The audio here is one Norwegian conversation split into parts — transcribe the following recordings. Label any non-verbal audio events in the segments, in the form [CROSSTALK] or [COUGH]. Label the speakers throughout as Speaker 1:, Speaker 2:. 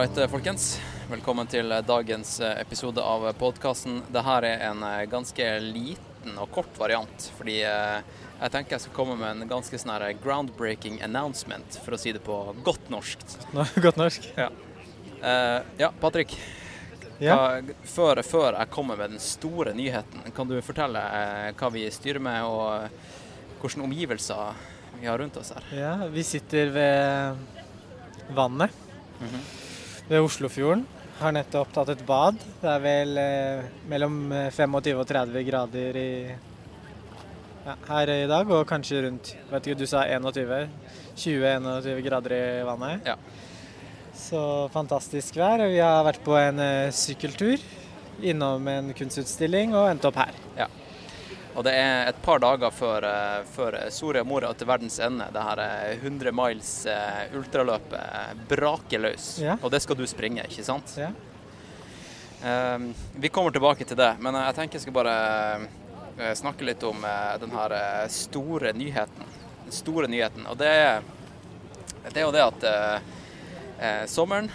Speaker 1: right, folkens. Velkommen til dagens episode av podkasten. Dette er en ganske liten og kort variant, fordi jeg tenker jeg skal komme med en ganske sånn groundbreaking announcement, for å si det på godt norsk. [LAUGHS]
Speaker 2: godt norsk?
Speaker 1: Ja. Uh, ja, Patrick.
Speaker 2: Ja.
Speaker 1: Før, før, jeg kommer med den store nyheten, kan du fortelle hva vi styrer med, og hvilke omgivelser vi har rundt oss her?
Speaker 2: Ja, vi sitter ved vannet. Mm -hmm ved Oslofjorden. Har nettopp tatt et bad. Det er vel eh, mellom 25 og 30 grader i, ja, her i dag, og kanskje rundt vet ikke, du sa 21? 20-21 grader i vannet.
Speaker 1: Ja.
Speaker 2: Så fantastisk vær. Vi har vært på en eh, sykkeltur innom en kunstutstilling og endte opp her.
Speaker 1: Ja. Og det er et par dager før, eh, før Soria Moria til verdens ende, det her 100 eh, miles eh, ultraløpet braker løs.
Speaker 2: Ja.
Speaker 1: Og det skal du springe, ikke sant?
Speaker 2: Ja.
Speaker 1: Um, vi kommer tilbake til det, men jeg tenker jeg skal bare snakke litt om den her store nyheten. Den store nyheten. Og det er, det er jo det at uh, sommeren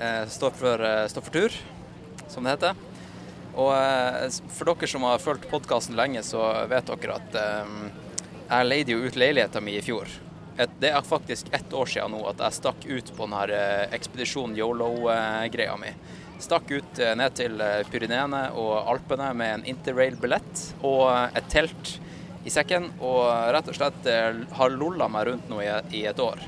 Speaker 1: uh, står, for, uh, står for tur, som det heter. Og eh, for dere som har fulgt podkasten lenge, så vet dere at um, jeg leide jo ut leiligheta mi i fjor. Det er faktisk ett år siden nå at jeg stakk ut på denne uh, ekspedisjon yolo-greia mi. Stakk ut ned til Pyreneene og Alpene med en interrail-billett og et telt i sekken, og rett og slett har lolla meg rundt nå i et år.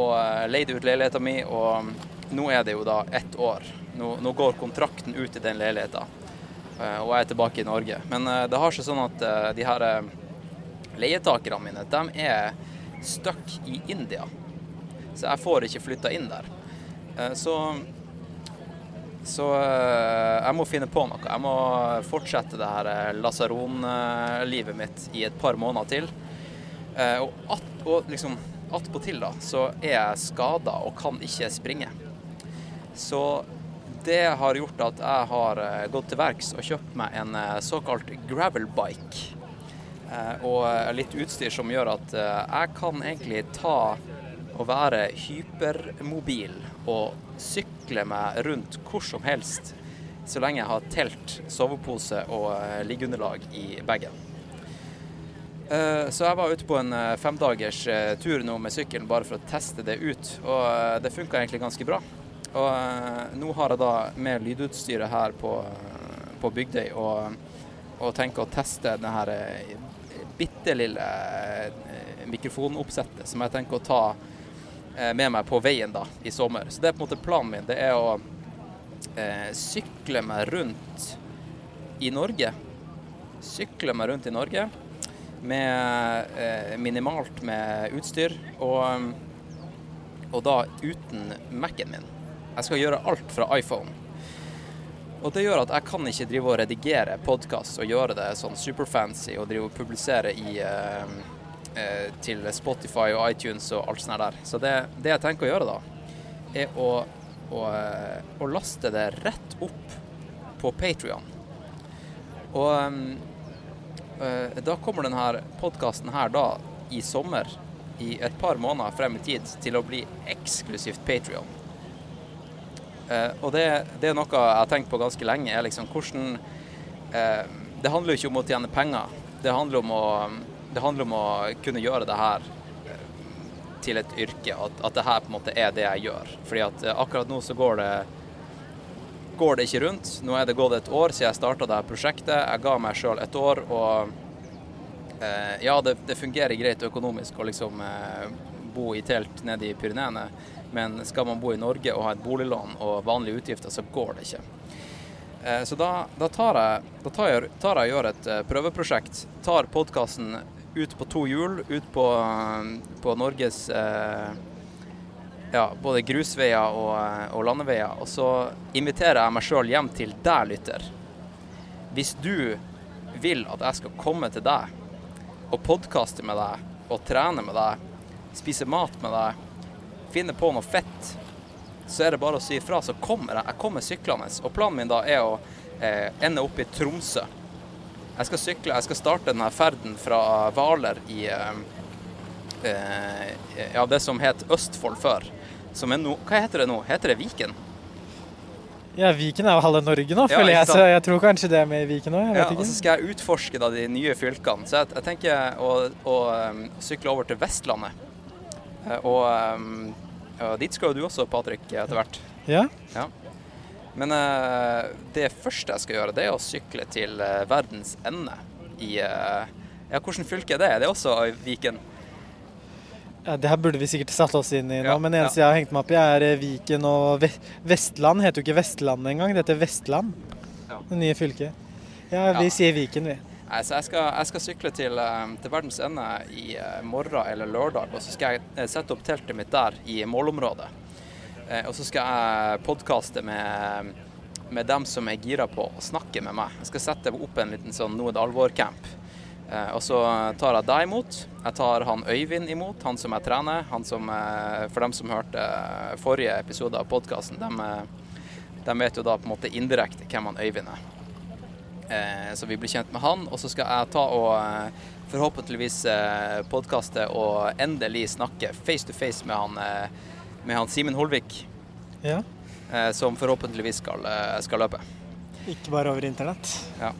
Speaker 1: og leide ut leiligheta mi, og nå er det jo da ett år nå, nå går kontrakten ut i den leiligheten, eh, og jeg er tilbake i Norge. Men eh, det har seg sånn at eh, de her leietakerne mine, de er stuck i India. Så jeg får ikke flytta inn der. Så, så jeg må finne på noe. Jeg må fortsette det her lasaronlivet mitt i et par måneder til. Og, at, og liksom attpåtil da, så er jeg skada og kan ikke springe. Så det har gjort at jeg har eh, gått til verks og kjøpt meg en eh, såkalt gravelbike. Eh, og litt utstyr som gjør at jeg kan egentlig ta og være hypermobil og sykle meg rundt hvor som helst så lenge jeg har telt, sovepose og liggeunderlag i bagen. Så jeg var ute på en femdagers tur nå med sykkelen bare for å teste det ut, og det funka egentlig ganske bra. Og uh, nå har jeg da med lydutstyret her på, på Bygdøy og, og, tenker å teste det her uh, bitte lille mikrofonoppsettet som jeg tenker å ta med meg på veien da i sommer. Så det er på en måte planen min. Det er å sykle meg rundt i Norge. Sykle meg rundt i Norge med minimalt med utstyr, og, og da uten Mac-en min. Jeg skal gjøre alt fra iPhone. Og det gjør at jeg kan ikke drive og redigere podkast og gjøre det sånn superfancy og drive og publisere i, eh, eh, til Spotify og iTunes og alt sånt der. Så det, det jeg tenker å gjøre da, er å, å, eh, å laste det rett opp på Patrion. Og eh, da kommer denne podkasten her da i sommer, i et par måneder frem i tid, til å bli eksklusivt Patrion. Uh, og det, det, er noe jeg har tenkt på ganske lenge. er liksom hvordan uh, Det handler jo ikke om å tjene penger. Det handler om å, handler om å kunne gjøre det her uh, til et yrke. At, at det her på en måte er det jeg gjør. Fordi at akkurat nå så går det går det ikke rundt. Nå er det gått et år siden jeg starta dette prosjektet. Jeg ga meg sjøl et år, og ja, det, det, fungerer greit økonomisk å liksom bo i telt nede i Pyreneene. Men skal man bo i Norge og ha et boliglån og vanlige utgifter, så går det ikke. Eh, så da, da, tar, jeg, da tar, jeg, tar jeg og gjør et eh, prøveprosjekt. Tar podkasten ut på to hjul, ut på, på Norges eh, ja, både grusveier og, og, landeveier. Og så inviterer jeg meg sjøl hjem til deg, lytter. Hvis du vil at jeg skal komme til deg og podkaste med deg og trene med deg, spise mat med deg finner på noe fett, så er det bare å si ifra, så kommer jeg. Jeg kommer syklende. Og planen min da er å eh, ende opp i Tromsø. Jeg skal sykle, jeg skal starte denne ferden fra Hvaler i eh, eh, ja, det som het Østfold før. som er no, Hva heter det nå? Heter det Viken?
Speaker 2: Ja, Viken er jo halve Norge nå, føler
Speaker 1: ja,
Speaker 2: jeg, så jeg tror kanskje det er med i Viken òg.
Speaker 1: Ja, og så skal jeg utforske da de nye fylkene. Så jeg, jeg tenker å, å um, sykle over til Vestlandet. Eh, Og, um, og dit skal jo du også, Patrick, etter hvert.
Speaker 2: Ja.
Speaker 1: Men uh, det første jeg skal gjøre, det er å sykle til uh, verdens ende i uh, Ja, hvilket fylke er det? Det er også i Viken.
Speaker 2: ja, Det her burde vi sikkert satt oss inn i nå,
Speaker 1: Ja,
Speaker 2: men det eneste jeg har hengt meg opp i, er Viken og Ve Vestland. Heter jo ikke Vestland engang, det heter Vestland.
Speaker 1: Ja.
Speaker 2: Det nye fylket. Ja, vi
Speaker 1: Ja.
Speaker 2: sier Viken, vi.
Speaker 1: Nei, så jeg skal, jeg skal sykle til, eh, til verdens ende i eh, morgen eller lørdag, og så skal jeg eh, sette opp teltet mitt der i målområdet. Og så skal jeg podkaste med, med dem som er gira på å snakke med meg. Jeg skal sette opp en liten sånn det alvor-camp. Og så tar jeg deg imot. Jeg tar han Øyvind imot, han som jeg trener. Han som, for dem som hørte forrige episode av podkasten, de, de vet jo da på en måte indirekte hvem han Øyvind er. Eh, Så vi blir kjent med han, og så skal jeg ta og eh, forhåpentligvis eh, podkaste og endelig snakke face to face med han, med han Simen Holvik,
Speaker 2: Ja.
Speaker 1: eh, som forhåpentligvis skal, skal løpe.
Speaker 2: Ikke bare over internett. Ja.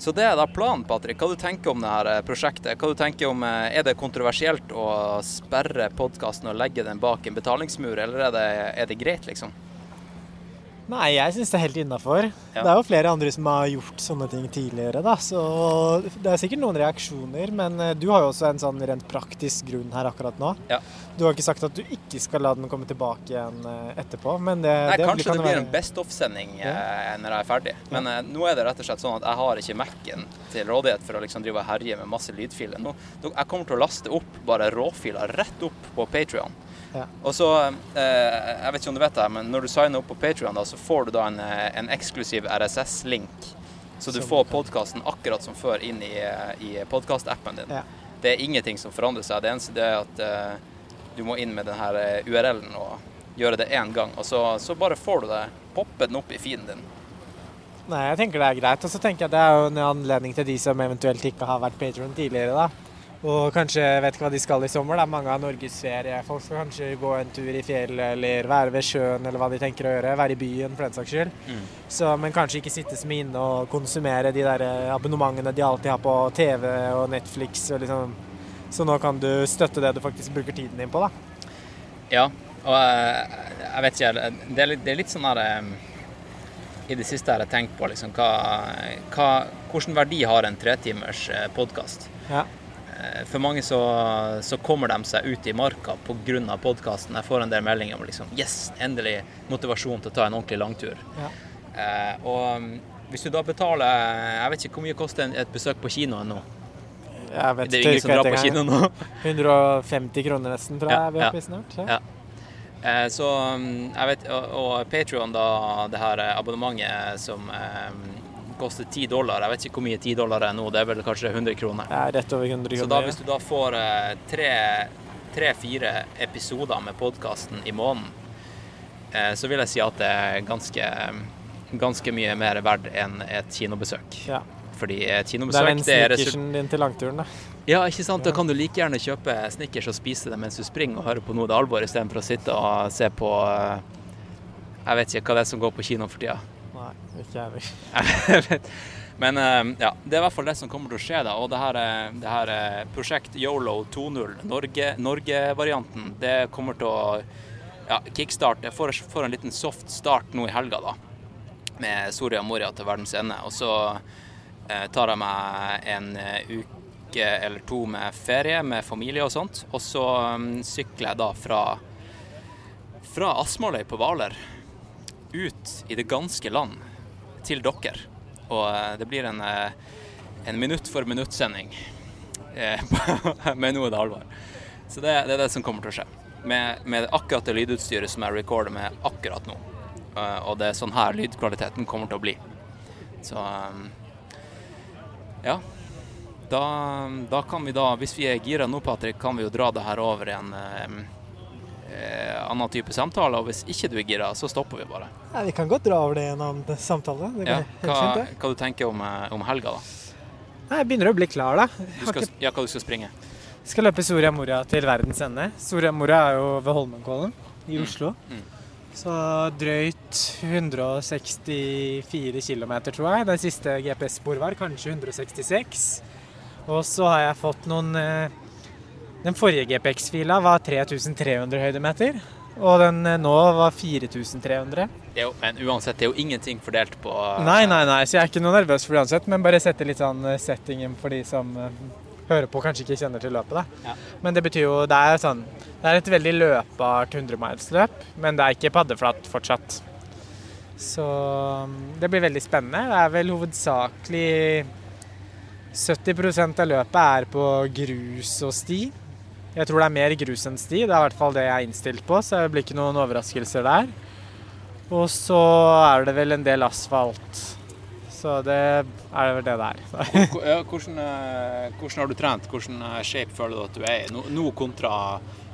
Speaker 1: Så det er da planen, Patrick. Hva du tenker om det her prosjektet? Hva du tenker om, Er det kontroversielt å sperre podkasten og legge den bak en betalingsmur, eller er det, er det greit, liksom?
Speaker 2: Nei, jeg syns det er helt innafor.
Speaker 1: Ja.
Speaker 2: Det er jo flere andre som har gjort sånne ting tidligere, da. Så det er sikkert noen reaksjoner, men eh, du har jo også en sånn rent praktisk grunn her akkurat nå.
Speaker 1: Ja.
Speaker 2: Du har ikke sagt at du ikke skal la den komme tilbake igjen eh, etterpå, men det,
Speaker 1: Nei,
Speaker 2: det
Speaker 1: kanskje
Speaker 2: kan
Speaker 1: det blir
Speaker 2: være-
Speaker 1: en Best Off-sending ja. når jeg er ferdig. Men eh, nå er det rett og slett sånn at jeg har ikke Mac-en til rådighet for å liksom drive og herje med masse lydfiler. Nå, jeg kommer til å laste opp bare råfiler rett opp på Patrion.
Speaker 2: Ja.
Speaker 1: Og så, eh, jeg vet ikke om du vet det, men når du signer opp på Patrion, så får du da en, eh, en eksklusiv RSS-link. Så du får podkasten akkurat som før inn i, eh, i podkast-appen din.
Speaker 2: Ja.
Speaker 1: Det er ingenting som forandrer seg. Det eneste det er at du må inn med den her eh, URL-en og gjøre det én gang. Og så, så bare får du det, popper den opp i feeden din.
Speaker 2: Nei, jeg tenker det er greit. Og så tenker jeg det er jo en anledning til de som eventuelt ikke har vært patron tidligere, da. Og kanskje vet ikke hva de skal i sommer. Er mange av norgesferie. Folk skal kanskje gå en tur i fjellet eller være ved sjøen eller hva de tenker å gjøre. Være i byen for den saks skyld.
Speaker 1: Mm.
Speaker 2: Så, men kanskje ikke sitte som inne og konsumere de der eh, abonnementene de alltid har på TV og Netflix. Og liksom. Så nå kan du støtte det du faktisk bruker tiden din på, da.
Speaker 1: Ja, og jeg, jeg vet ikke Det er litt, det er litt sånn her eh, I det siste har jeg tenkt på liksom hva, hva Hvilken verdi har en tretimers podkast?
Speaker 2: Ja.
Speaker 1: For mange så, så kommer de seg ut i marka pga. podkasten. Jeg får en del meldinger om liksom Yes, endelig motivasjon til å ta en ordentlig langtur.
Speaker 2: Ja.
Speaker 1: Eh, og um, hvis du da betaler Jeg vet ikke hvor mye koster et besøk på kinoen nå?
Speaker 2: Jeg vet
Speaker 1: Det er jo ingen som drar på kino nå. [LAUGHS]
Speaker 2: 150 kroner nesten, tror jeg
Speaker 1: Ja,
Speaker 2: vi er
Speaker 1: ja.
Speaker 2: snart. Ja.
Speaker 1: Ja. Eh, Så um, jeg vet, og, og Patreon da, det her eh, abonnementet som eh, koster 10 dollar, jeg vet ikke hvor mye 10 dollar er nå, det er vel kanskje 100 kroner.
Speaker 2: Ja, rett over 100 kroner.
Speaker 1: Så da hvis du da får eh, tre-fire episoder med podkasten i måneden, eh, så vil jeg si at det er ganske, ganske mye mer verdt enn et kinobesøk.
Speaker 2: ja.
Speaker 1: Fordi et kinobesøk det er den
Speaker 2: snickersen din til langturen, da.
Speaker 1: Ja, ikke sant? Da kan du like gjerne kjøpe Snickers og spise det mens du springer og hører på noe det er alvor, istedenfor å sitte og se på eh, Jeg vet ikke hva det er som går på kino for tida.
Speaker 2: Nei, ikke jeg [LAUGHS] heller.
Speaker 1: Men eh, ja, det er i hvert fall det som kommer til å skje. da, Og det her, eh, det her eh, prosjekt Yolo 2.0, Norge- Norge-varianten, det kommer til å ja, kickstarte. Får, får en liten soft start nå i helga, da. Med Soria Moria til verdens ende. Og så eh, tar jeg meg en uke eller to med ferie med familie og sånt. Og så um, sykler jeg da fra, fra Asmaløy på Hvaler ut i det ganske land til dere. Og eh, det blir en, eh, en minutt for minutt-sending eh, [LAUGHS] med noe det alvor. Så det, det er det som kommer til å skje. Med, med akkurat det lydutstyret som jeg recorder med akkurat nå. Og det er sånn her lydkvaliteten kommer til å bli. Så ja. Da, da kan vi da, hvis vi er gira nå, Patrick, kan vi jo dra det her over i en eh, annen type samtale. Og hvis ikke du er gira, så stopper vi bare.
Speaker 2: Ja, vi kan godt dra over det i en annen samtale. Det
Speaker 1: Ja. Hva,
Speaker 2: fint,
Speaker 1: hva du tenker om, eh, om helga, da?
Speaker 2: Nei, Jeg begynner å bli klar, da.
Speaker 1: Du skal,
Speaker 2: ikke-
Speaker 1: ja, hva du skal springe?
Speaker 2: Jeg skal løpe Soria Moria til verdens ende. Soria Moria er jo ved Holmenkollen i
Speaker 1: Mm.
Speaker 2: Oslo.
Speaker 1: Mm.
Speaker 2: Så drøyt 164 km, tror jeg. Det siste GPS-spor var kanskje 166. Og så har jeg fått noen eh, Den forrige GPX-fila var 3300 høydemeter. Og den eh, nå var 4300.
Speaker 1: Er jo, men uansett, det er jo ingenting fordelt på
Speaker 2: Nei, nei, nei, så jeg er ikke noe nervøs for det uansett, men bare sette litt sånn eh, settingen for de som eh, hører på, kanskje ikke kjenner til løpet.
Speaker 1: Ja.
Speaker 2: Men det betyr jo Det er sånn Det er et veldig løpbart 100 miles-løp, men det er ikke paddeflatt fortsatt. Så mm, det blir veldig spennende. Det er vel hovedsakelig 70% av løpet er på grus og sti. Jeg tror det er mer grus enn sti, det er i hvert fall det jeg er innstilt på, så det blir ikke noen overraskelser der. Og så er det vel en del asfalt. Så det er vel det der. [LAUGHS]
Speaker 1: Hvor- hvordan, eh, hvordan har du trent? Hvordan eh, shape føler du at du er i nå, nå kontra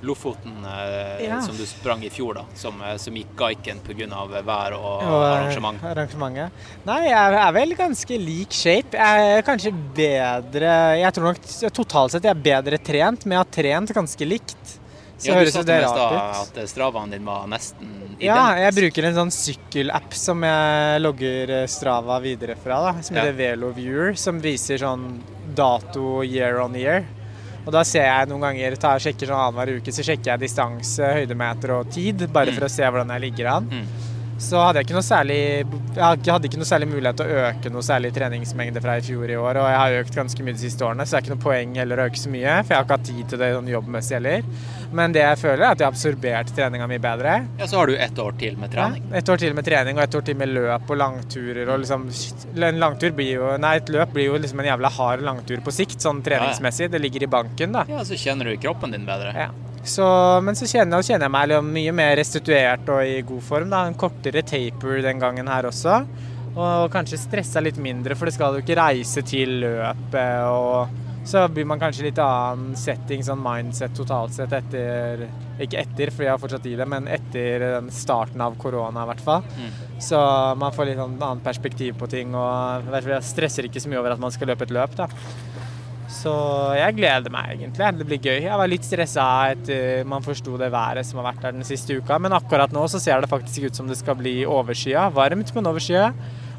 Speaker 1: Lofoten, eh,
Speaker 2: Ja.
Speaker 1: som du sprang i fjor, da, som, eh, som gikk gaiken pga. vær og,
Speaker 2: Og,
Speaker 1: arrangement?
Speaker 2: arrangementet. Nei, jeg er vel ganske lik shape. Jeg er kanskje bedre Jeg tror nok totalt sett jeg er bedre trent, men jeg har trent ganske likt. Så
Speaker 1: Ja, du sa
Speaker 2: det rart
Speaker 1: at eh, stravaen din var nesten
Speaker 2: Ja, jeg bruker en sånn sykkelapp som jeg logger eh, Strava videre fra, da, som
Speaker 1: Ja.
Speaker 2: heter VeloViewer, som viser sånn dato year on year. Og da ser jeg noen ganger, tar, sjekker sånn annenhver uke, så sjekker jeg distanse, høydemeter og tid, bare for
Speaker 1: Mm.
Speaker 2: å se hvordan jeg ligger an.
Speaker 1: Mm.
Speaker 2: Så hadde jeg ikke noe særlig Jeg hadde ikke noe særlig mulighet til å øke noe særlig treningsmengde fra i fjor i år, og jeg har økt ganske mye de siste årene, så det er ikke noe poeng heller å øke så mye, for jeg har ikke hatt tid til det sånn jobbmessig heller. Men det jeg føler, er at jeg har absorbert treninga mi bedre.
Speaker 1: Ja, så har du ett år til med trening.
Speaker 2: Ja, et år til med trening og et år til med løp og langturer. og liksom, En langtur blir jo, nei, et løp blir jo liksom en jævla hard langtur på sikt, sånn treningsmessig. Det ligger i banken, da.
Speaker 1: Ja, så kjenner du kroppen din bedre.
Speaker 2: Ja. Så, men så kjenner, kjenner jeg meg mye mer restituert og i god form. da, En kortere taper den gangen her også. Og kanskje stressa litt mindre, for det skal jo ikke reise til løpet. og så blir man kanskje litt annen setting, sånn mindset totalt sett etter Ikke etter, for jeg har fortsatt i det, men etter den starten av korona i hvert fall.
Speaker 1: Mm.
Speaker 2: Så man får litt sånn annet perspektiv på ting, og jeg stresser ikke så mye over at man skal løpe et løp. da. Så jeg gleder meg egentlig. Det blir gøy. Jeg var litt stressa etter man forsto det været som har vært der den siste uka, men akkurat nå så ser det faktisk ut som det skal bli overskya. Varmt, men overskya.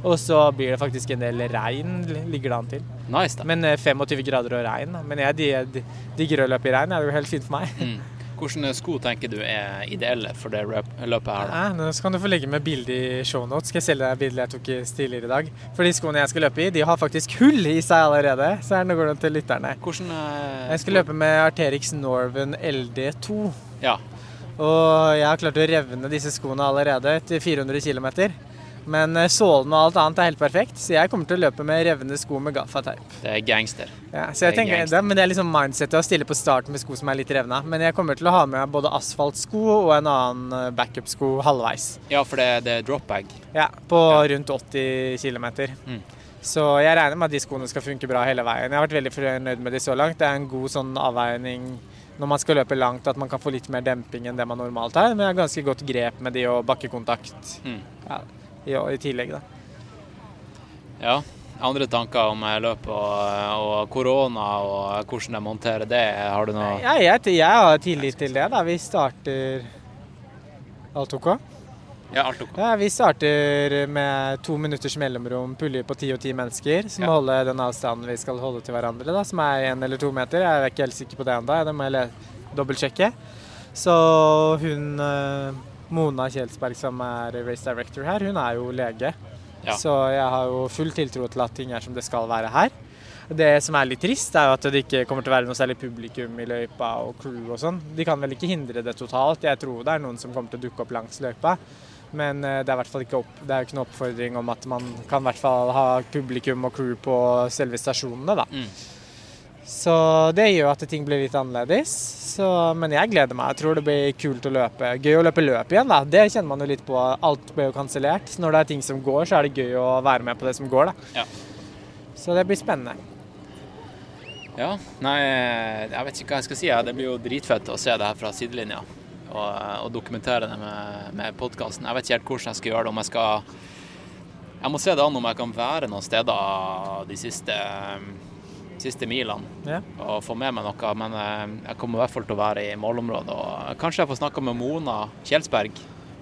Speaker 2: Og så blir det faktisk en del regn, ligger det an til.
Speaker 1: Nice, da.
Speaker 2: Men eh, 25 grader og regn. Men jeg digger å løpe i regn. Det er jo helt fint for meg.
Speaker 1: Mm. Hvilke sko tenker du er ideelle for det løpet her?
Speaker 2: Ja, nå skal du få legge med bilde i shownotes. Skal jeg selge deg bildet jeg tok i tidligere i dag. For de skoene jeg skal løpe i, de har faktisk hull i seg allerede. Så her nå går det til lytterne.
Speaker 1: Hvordan er...
Speaker 2: Jeg skal løpe med Arterix Norven LD2.
Speaker 1: Ja.
Speaker 2: Og jeg har klart å revne disse skoene allerede til 400 km. Men sålene sålen og alt annet er helt perfekt, så jeg kommer til å løpe med revne sko med gaffateip.
Speaker 1: Det er gangster.
Speaker 2: Ja, så jeg
Speaker 1: Det er
Speaker 2: tenker, det, men det er liksom mindsetet å stille på starten med sko som er litt revna. Men jeg kommer til å ha med både asfaltsko og en annen eh, backup-sko halvveis.
Speaker 1: Ja, for det, det er drop bag.
Speaker 2: Ja, på
Speaker 1: Ja.
Speaker 2: rundt 80 km.
Speaker 1: Mm.
Speaker 2: Så jeg regner med at de skoene skal funke bra hele veien. Jeg har vært veldig fornøyd med de så langt. Det er en god sånn avveining når man skal løpe langt, at man kan få litt mer demping enn det man normalt har. Men jeg har ganske godt grep med de og bakkekontakt
Speaker 1: Mm.
Speaker 2: ja, i, i tillegg, da.
Speaker 1: Ja. Andre tanker om løp og, korona og hvordan de monterer det? Har du noe
Speaker 2: Ja, jeg, jeg har tillit til det. da. Vi starter Alt OK?
Speaker 1: Ja, alt ok.
Speaker 2: Ja, vi starter med to minutters mellomrom, puljer på ti og ti mennesker, som
Speaker 1: Ja.
Speaker 2: holder den avstanden vi skal holde til hverandre, da, som er én eller to meter. Jeg er ikke helt sikker på det ennå, det må jeg dobbeltsjekke. Så hun eh, Mona Kjelsberg, som er race director her, hun er jo lege.
Speaker 1: Ja.
Speaker 2: Så jeg har jo full tiltro til at ting er som det skal være her. Det som er litt trist, er jo at det ikke kommer til å være noe særlig publikum i løypa og crew og sånn. De kan vel ikke hindre det totalt. Jeg tror det er noen som kommer til å dukke opp langs løypa. Men eh, det er i hvert fall ikke, opp, det er jo ikke noen oppfordring om at man kan i hvert fall ha publikum og crew på selve stasjonene, da.
Speaker 1: Mm.
Speaker 2: Så det gjør at ting blir litt annerledes. Så, men jeg gleder meg. Jeg tror det blir kult å løpe. Gøy å løpe løp igjen, da. Det kjenner man jo litt på. Alt ble jo kansellert. Når det er ting som går, så er det gøy å være med på det som går, da.
Speaker 1: Ja.
Speaker 2: Så det blir spennende.
Speaker 1: Ja, nei, jeg vet ikke hva jeg skal si. Det blir jo dritfett å se det her fra sidelinja. Og, og dokumentere det med, med podkasten. Jeg vet ikke helt hvordan jeg skal gjøre det. Om jeg skal Jeg må se det an om jeg kan være noen steder de siste siste milene
Speaker 2: Ja.
Speaker 1: og få med meg noe. Men eh, jeg kommer i hvert fall til å være i målområdet. Og kanskje jeg får snakka med Mona Kjelsberg.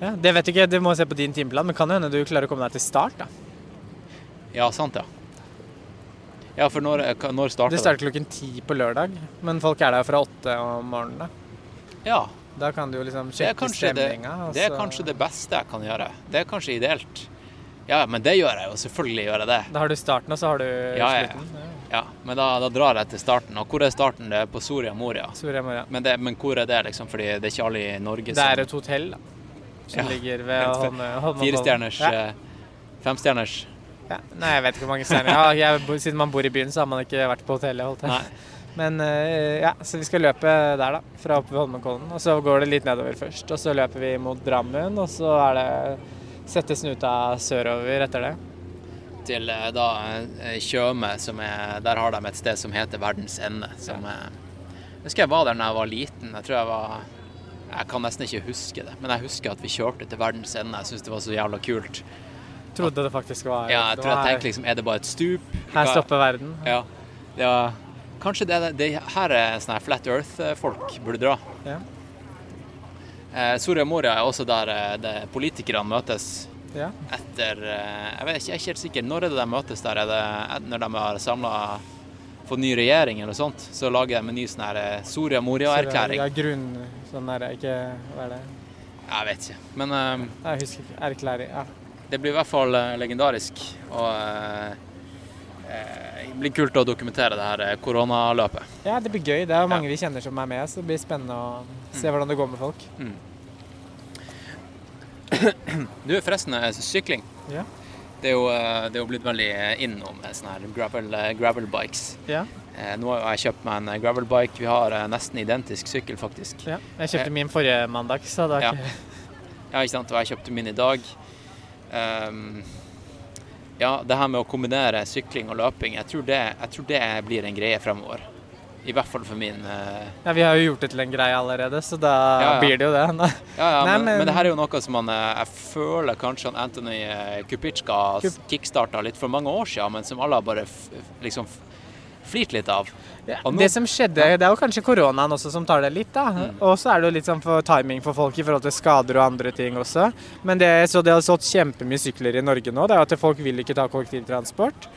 Speaker 2: Ja, det vet du ikke, du må se på din timeplan, men kan jo hende du klarer å komme deg til start, da.
Speaker 1: Ja, sant, ja. Ja, for når, eh, når starter
Speaker 2: Det starter klokken ti på lørdag, men folk er der fra åtte om morgenen. da.
Speaker 1: Ja,
Speaker 2: Da kan du jo liksom
Speaker 1: det
Speaker 2: sjekke
Speaker 1: kanskje det,
Speaker 2: stemninga.
Speaker 1: det er kanskje det beste jeg kan gjøre. Det er kanskje ideelt. Ja, men det gjør jeg jo. Selvfølgelig gjør jeg det.
Speaker 2: Da har du starten, og så har du
Speaker 1: ja.
Speaker 2: slutten. Ja.
Speaker 1: Ja, Men da, da drar jeg til starten. Og hvor er starten? Det er på Soria Moria.
Speaker 2: Soria Moria.
Speaker 1: Men, det, men hvor er det, liksom? Fordi det er ikke alle i Norge
Speaker 2: Det er et hotell da, som
Speaker 1: Ja.
Speaker 2: ligger ved [LAUGHS] Holme- Holmenkollen.
Speaker 1: Firestjerners,
Speaker 2: Ja.
Speaker 1: eh, femstjerners
Speaker 2: Ja. Nei, jeg vet ikke hvor mange stjerner. Ja, jeg, har. siden man bor i byen, så har man ikke vært på hotellet. Holdt. Men eh, ja, så vi skal løpe der, da. Fra oppe ved Holmenkollen. Og så går det litt nedover først. Og så løper vi mot Drammen, og så er det sette snuta sørover etter det.
Speaker 1: Til eh, da eh, Tjøme, som er Der har de et sted som heter Verdens ende. Som eh, Jeg husker jeg var der da jeg var liten. Jeg tror jeg var Jeg kan nesten ikke huske det, men jeg husker at vi kjørte til Verdens ende. Jeg syns det var så jævla kult.
Speaker 2: Trodde det faktisk var
Speaker 1: Ja, jeg tror jeg tenkte liksom Er det bare et stup?
Speaker 2: Her stopper verden.
Speaker 1: Ja. ja. Kanskje det, det her er sånne her Flat Earth-folk burde dra.
Speaker 2: Ja.
Speaker 1: Eh, Soria Moria er også der eh, politikerne møtes
Speaker 2: Ja.
Speaker 1: etter eh, Jeg vet ikke, jeg er ikke helt sikker. Når er det de møtes der? Er det når de har samla fått ny regjering eller sånt? Så lager de en ny sånn her eh, Soria Moria-erklæring.
Speaker 2: Ja, grunn... Sånn der, ikke Hva er det?
Speaker 1: Jeg vet ikke. Men um,
Speaker 2: Jeg husker ikke. Erklæring. Ja.
Speaker 1: det blir i hvert fall legendarisk. Og eh, det blir kult å dokumentere det her koronaløpet.
Speaker 2: ja, det blir gøy. Det er mange
Speaker 1: Ja.
Speaker 2: vi kjenner som er med, så det blir spennende å se
Speaker 1: Mm.
Speaker 2: hvordan det går med folk.
Speaker 1: Du, forresten, eh, sykling.
Speaker 2: Ja.
Speaker 1: Det er jo, eh, det er jo blitt veldig innom nå med sånne her gravel, eh, gravel bikes.
Speaker 2: Ja.
Speaker 1: Eh, Nå har jeg kjøpt meg en gravel bike. Vi har eh, nesten identisk sykkel, faktisk.
Speaker 2: ja. Jeg kjøpte min forrige mandag, så det er
Speaker 1: Ja.
Speaker 2: ikke
Speaker 1: Ja, ikke sant? Og jeg kjøpte min i dag. Um, ja, det her med å kombinere sykling og løping, jeg tror det, jeg tror det blir en greie fremover. I hvert fall for min uh...
Speaker 2: Ja, vi har jo gjort det til en greie allerede, så da
Speaker 1: Ja, ja.
Speaker 2: blir det jo det. [LAUGHS]
Speaker 1: Ja, ja,
Speaker 2: Nei,
Speaker 1: men,
Speaker 2: men-
Speaker 1: men det her er jo noe som man eh, Jeg føler kanskje han Anthony eh, Kupitsjka
Speaker 2: Kup-
Speaker 1: kickstarta litt for mange år siden, men som alle har bare liksom f- flirt litt av. Nå-
Speaker 2: det som skjedde, det er jo kanskje koronaen også som tar det litt, da.
Speaker 1: Mm.
Speaker 2: Og så er det jo litt sånn for timing for folk i forhold til skader og andre ting også. Men det, så det har stått kjempemye sykler i Norge nå. Det er jo at folk vil ikke ta kollektivtransport.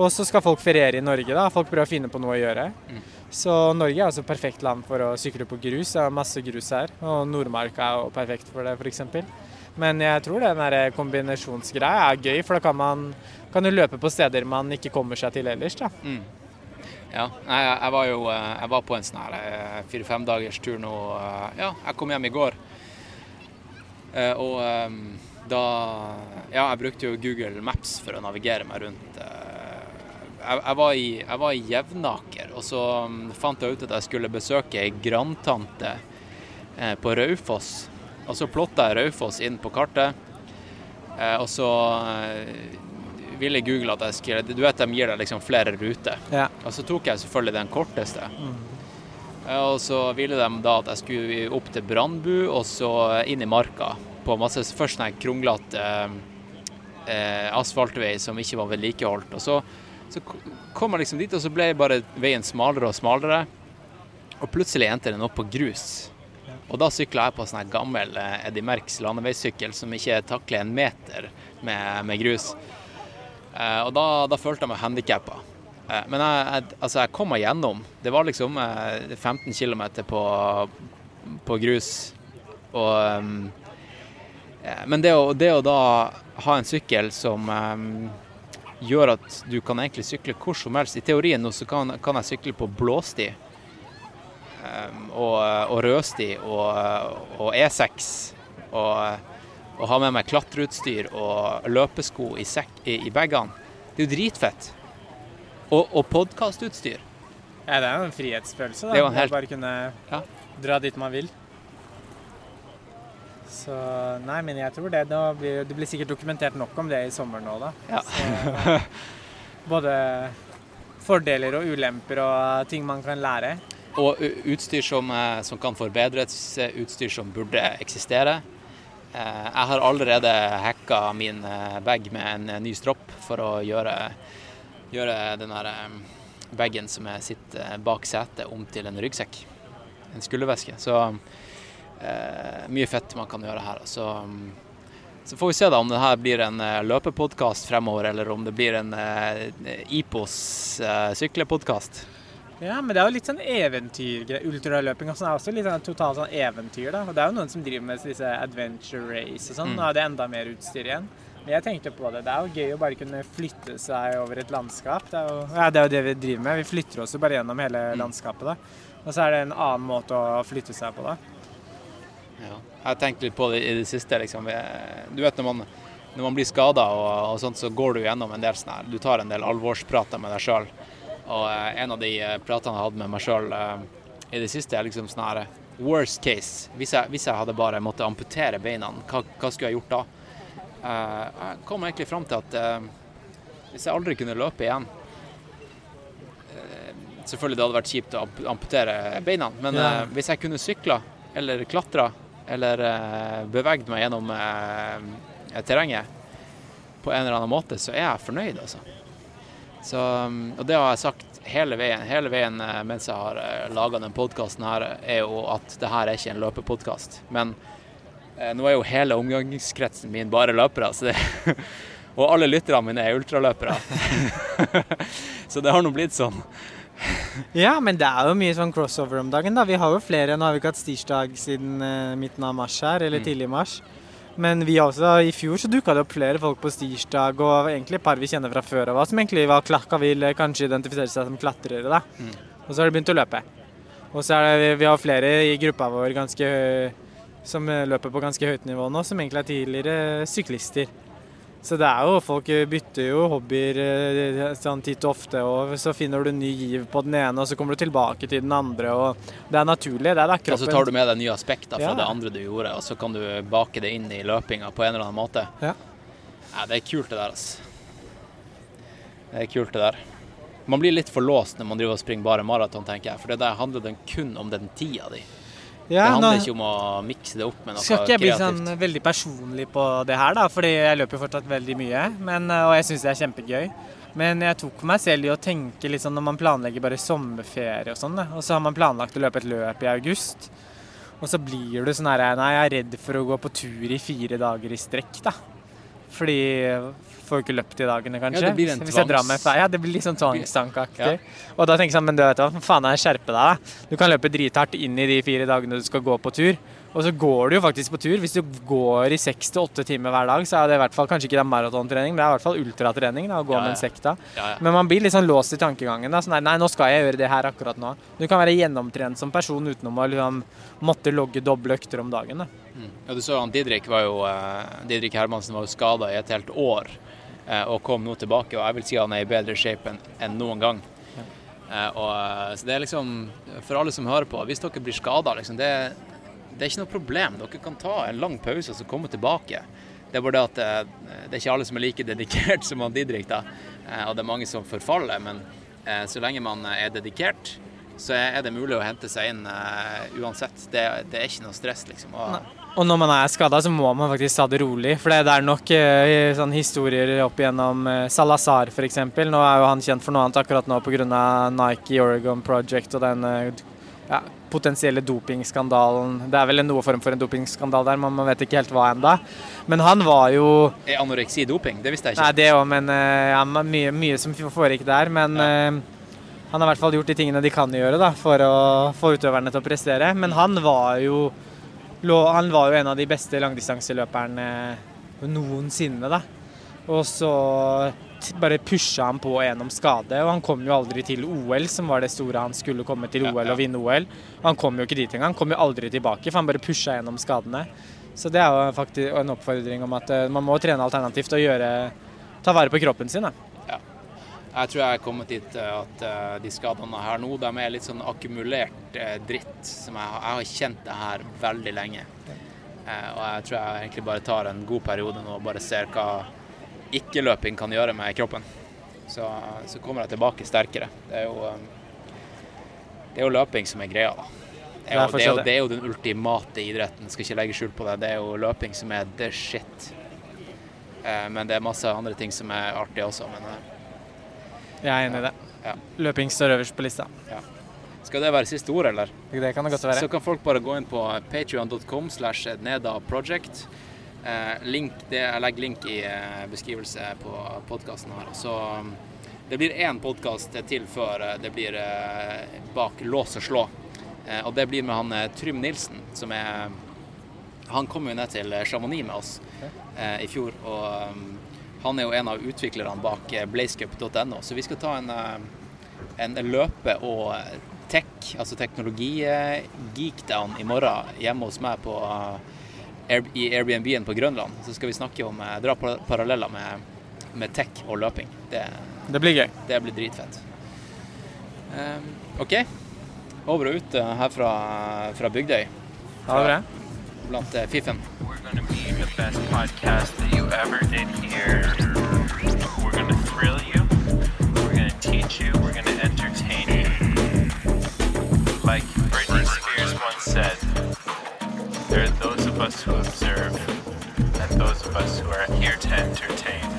Speaker 2: Og så skal folk feriere i Norge, da. Folk prøver å finne på noe å gjøre.
Speaker 1: Mm.
Speaker 2: Så Norge er altså perfekt land for å sykle på grus. Det er masse grus her. Og Nordmarka er jo perfekt for det, f.eks. Men jeg tror den kombinasjonsgreia er gøy, for da kan man kan jo løpe på steder man ikke kommer seg til ellers. da.
Speaker 1: Mm. Ja, jeg, jeg var jo eh, jeg var på en sånn her eh, fire-fem dagers tur nå. eh, Ja, jeg kom hjem i går. Og da Ja, jeg brukte jo Google Maps for å navigere meg rundt. Jeg, jeg, var, i, jeg i Jevnaker, og så mm, fant jeg ut at jeg skulle besøke ei grandtante eh, på Raufoss. Og så plotta jeg Raufoss inn på kartet, eh, og så ville ville Google at jeg skulle Du vet de gir deg liksom flere ruter.
Speaker 2: Ja.
Speaker 1: Og så tok jeg selvfølgelig den korteste. Mm. Og så ville de da at jeg skulle opp til Brandbu og så inn i marka på masse først en kronglete eh, eh, asfaltvei som ikke var vedlikeholdt. Og så, så kom jeg liksom dit, og så ble bare veien smalere og smalere. Og plutselig endte den opp på grus. Og da sykla jeg på sånn gammel eh, Eddie Merks landeveissykkel som ikke takler en meter med, med grus. Eh, og da, da følte jeg meg handikappa. Eh, men jeg, jeg, altså jeg kom meg gjennom. Det var liksom eh, 15 km på, på grus. Og eh, Men det å, det å da ha en sykkel som ehm, gjør at du kan egentlig sykle hvor som helst I teorien nå så kan, kan jeg sykle på blåsti. um, og, og rødsti og, og E6. Og, og ha med meg klatreutstyr og løpesko i, sekk, i, i bagene. Det er jo dritfett. Og, og podkastutstyr.
Speaker 2: Ja, det er jo en frihetsfølelse. da.
Speaker 1: Det er jo en helt-
Speaker 2: Bare kunne
Speaker 1: Ja.
Speaker 2: dra dit man vil. Så Nei, men jeg tror det. Blir, det blir sikkert dokumentert nok om det i sommer nå, da.
Speaker 1: Ja.
Speaker 2: Så, både fordeler og ulemper og ting man kan lære.
Speaker 1: Og utstyr som, eh, som kan forbedres, eh, utstyr som burde eksistere. Eh, Jeg har allerede hacka min eh, bag med en eh, ny stropp for å gjøre, gjøre den eh, bagen som jeg sitter bak setet, om til en ryggsekk. En skulderveske. Så eh, mye fett man kan gjøre her. Så, så får vi se da om det her blir en uh, løpepodkast fremover, eller om det blir en uh, IPOS syklepodkast.
Speaker 2: Ja, men det er jo litt sånn eventyr Ultraløping og sånn er også litt sånn totalt sånn eventyr, da. Og det er jo noen som driver med disse adventure race og sånn. Mm. Nå er det enda mer utstyr igjen. Men jeg tenkte på det. Det er jo gøy å bare kunne flytte seg over et landskap. Det er jo, ja, det, er jo det vi driver med. Vi flytter oss jo bare gjennom hele mm. landskapet, da. Og så er det en annen måte å flytte seg på, da.
Speaker 1: Ja. Jeg har tenkt litt på det i det siste. Liksom. Du vet når man, når man blir skada og, og, sånt, så går du gjennom en del sånn her Du tar en del alvorsprater med deg sjøl. Og eh, en av de eh, pratene jeg hadde med meg sjøl eh, i det siste, er liksom sånn her Worst case. Hvis jeg, hvis jeg hadde bare måttet amputere beina, hva, hva, skulle jeg gjort da? Jeg kom egentlig fram til at hvis jeg aldri kunne løpe igjen Selvfølgelig det hadde vært kjipt å amputere beina, men ja. hvis jeg kunne sykla eller klatra eller beveget meg gjennom terrenget på en eller annen måte, så er jeg fornøyd, altså. Så, um, og det har jeg sagt hele veien, hele veien eh, mens jeg har eh, laga denne podkasten er jo at det her er ikke en løpepodkast. Men eh, nå er jo hele omgangskretsen min bare løpere, det, [LAUGHS] og alle lytterne mine er ultraløpere. [LAUGHS] så det har nå blitt sånn. [LAUGHS]
Speaker 2: ja, men det er jo mye sånn crossover om dagen. da. Vi har jo flere. Nå har vi ikke hatt stirsdag siden uh, midten av mars her, eller mm. tidlig i mars. Men vi også, i fjor så dukka det opp flere folk på stirsdag, og egentlig et par vi kjenner fra før av, som egentlig var klakka vil kanskje identifisere seg som klatrere. da. Mm. Og så har de begynt å løpe. Og så er det, vi har flere i gruppa vår ganske, som løper på ganske høyt nivå nå, som egentlig er tidligere syklister. Så det er jo, folk bytter jo hobbyer eh, sånn titt og ofte, og så finner du ny giv på den ene, og så kommer du tilbake til den andre. og Det er naturlig. det er kroppen.
Speaker 1: Og så tar du med deg nye aspekter fra ja. det andre du gjorde, og så kan du bake det inn i løpinga på en eller annen måte. Ja. ja det er kult det der, altså. Det er kult det der. Man blir litt for låst når man driver og springer bare maraton, tenker jeg. For det der handler den kun om den tida di. Ja, det handler nå, ikke om å mikse det opp med noe kreativt.
Speaker 2: Skal ikke jeg bli sånn veldig personlig på det her, da, fordi jeg løper jo fortsatt veldig mye. Men, eh, og jeg syns det er kjempegøy. Men jeg tok meg selv i å tenke litt sånn når man planlegger bare sommerferie og sånn, og så har man planlagt å løpe et løp i august. Og så blir du sånn her Nei, jeg er redd for å gå på tur i fire dager i strekk, da. Fordi får ikke løpt i dagene, kanskje.
Speaker 1: Ja, det blir en
Speaker 2: Hvis jeg drar med ja, det blir litt sånn tvangstankaktig. Ja. Og da tenker jeg sånn, men du vet hva, faen er skjerpe deg. da. Du kan løpe drithardt inn i de fire dagene du skal gå på tur. Og så går du jo faktisk på tur. Hvis du går i seks til åtte timer hver dag, så er det i hvert fall kanskje ikke det er maratontrening, men det er i hvert fall ultratrening. da, Å gå ja, med en sekk da. Men man blir litt sånn låst i tankegangen. da, sånn nei, nå skal jeg gjøre det her akkurat nå. Du kan være gjennomtrent som person utenom å liksom, måtte logge doble økter om dagen. da.
Speaker 1: Mm. Ja, du så han Didrik var jo, uh, Didrik Hermansen var jo skada i et helt år. Eh, og kom nå tilbake. Og jeg vil si han er i bedre shape enn, noen gang. Eh, og, eh, så det er liksom, For alle som hører på, hvis dere blir skada, liksom, det, det, er ikke noe problem. Dere kan ta en lang pause og så komme tilbake. Det er bare det at det er ikke alle som er like dedikert [LAUGHS] som han Didrik. da, Og det er mange som forfaller. Men så lenge man er dedikert, så er det mulig å hente seg inn uansett. Det, det, er ikke noe stress, liksom. Og,
Speaker 2: og når man er skada, så må man faktisk ta det rolig. For det er nok uh, sånn historier opp igjennom uh, Salazar f.eks. Nå er jo han kjent for noe annet akkurat nå pga. Nike Oregon Project og den uh, ja, potensielle dopingskandalen. Det er vel noe form for en dopingskandal der, men man vet ikke helt hva enda. Men han var jo
Speaker 1: Er anoreksi doping? Det visste jeg ikke.
Speaker 2: Nei, det òg, men ja, mye, mye, som foregikk der. Men ja. han har i hvert fall gjort de tingene de kan gjøre da, for å få utøverne til å prestere. Men han var jo han var jo en av de beste langdistanseløperne noensinne, da. Og så bare pusha han på gjennom skade, og han kom jo aldri til OL, som var det store han skulle komme til OL og vinne OL. Han kom jo ikke dit engang, han kom jo aldri tilbake, for han bare pusha gjennom skadene. Så det er jo faktisk en oppfordring om at eh, man må trene alternativt og gjøre, ta vare på kroppen sin. Da.
Speaker 1: Jeg tror jeg er kommet dit eh, at uh, de skadene her nå, de er litt sånn akkumulert uh, dritt. som jeg, jeg, har kjent det her veldig lenge. Og jeg tror jeg egentlig bare tar en god periode nå og bare ser hva ikke-løping kan gjøre med kroppen. Så, så, kommer jeg tilbake sterkere. Det er jo, det er jo løping som er greia, da. Det er, jo, det, er jo, det er jo den ultimate idretten, skal ikke legge skjul på det. Det er jo løping som er the shit. men det er masse andre ting som er artig også. men jeg
Speaker 2: er enig i det.
Speaker 1: Ja.
Speaker 2: Løping står øverst på lista.
Speaker 1: Skal det være siste ord, eller?
Speaker 2: Det kan det godt være.
Speaker 1: Så kan folk bare gå inn på patreon.com slash nedaproject. Eh, link, det, jeg legger link i eh, beskrivelse på podkasten her. Så um, det blir én podkast til før eh, det blir bak lås og slå. Og det blir med han Trym Nilsen, som er Han kom jo ned til Chamonix med oss i fjor. Og um, han er jo en av utviklerne bak eh, blazecup.no, så vi skal ta en, eh, en løpe- og tech, altså teknologi-geekdown i morgen hjemme hos meg på, eh, i Airbnb-en på Grønland. Så skal vi snakke om, eh, dra paralleller med, med tech og løping. Det,
Speaker 2: Det blir gøy.
Speaker 1: det blir dritfett. Um, OK. Over og ut eh, her fra, fra Bygdøy,
Speaker 2: Ha det bra.
Speaker 1: blant eh, fiffen.
Speaker 3: The best podcast that you ever did hear. We're going to thrill you. We're going to teach you. We're going to entertain you. Like Britney Spears once said, there are those of us who observe and those of us who are here to entertain.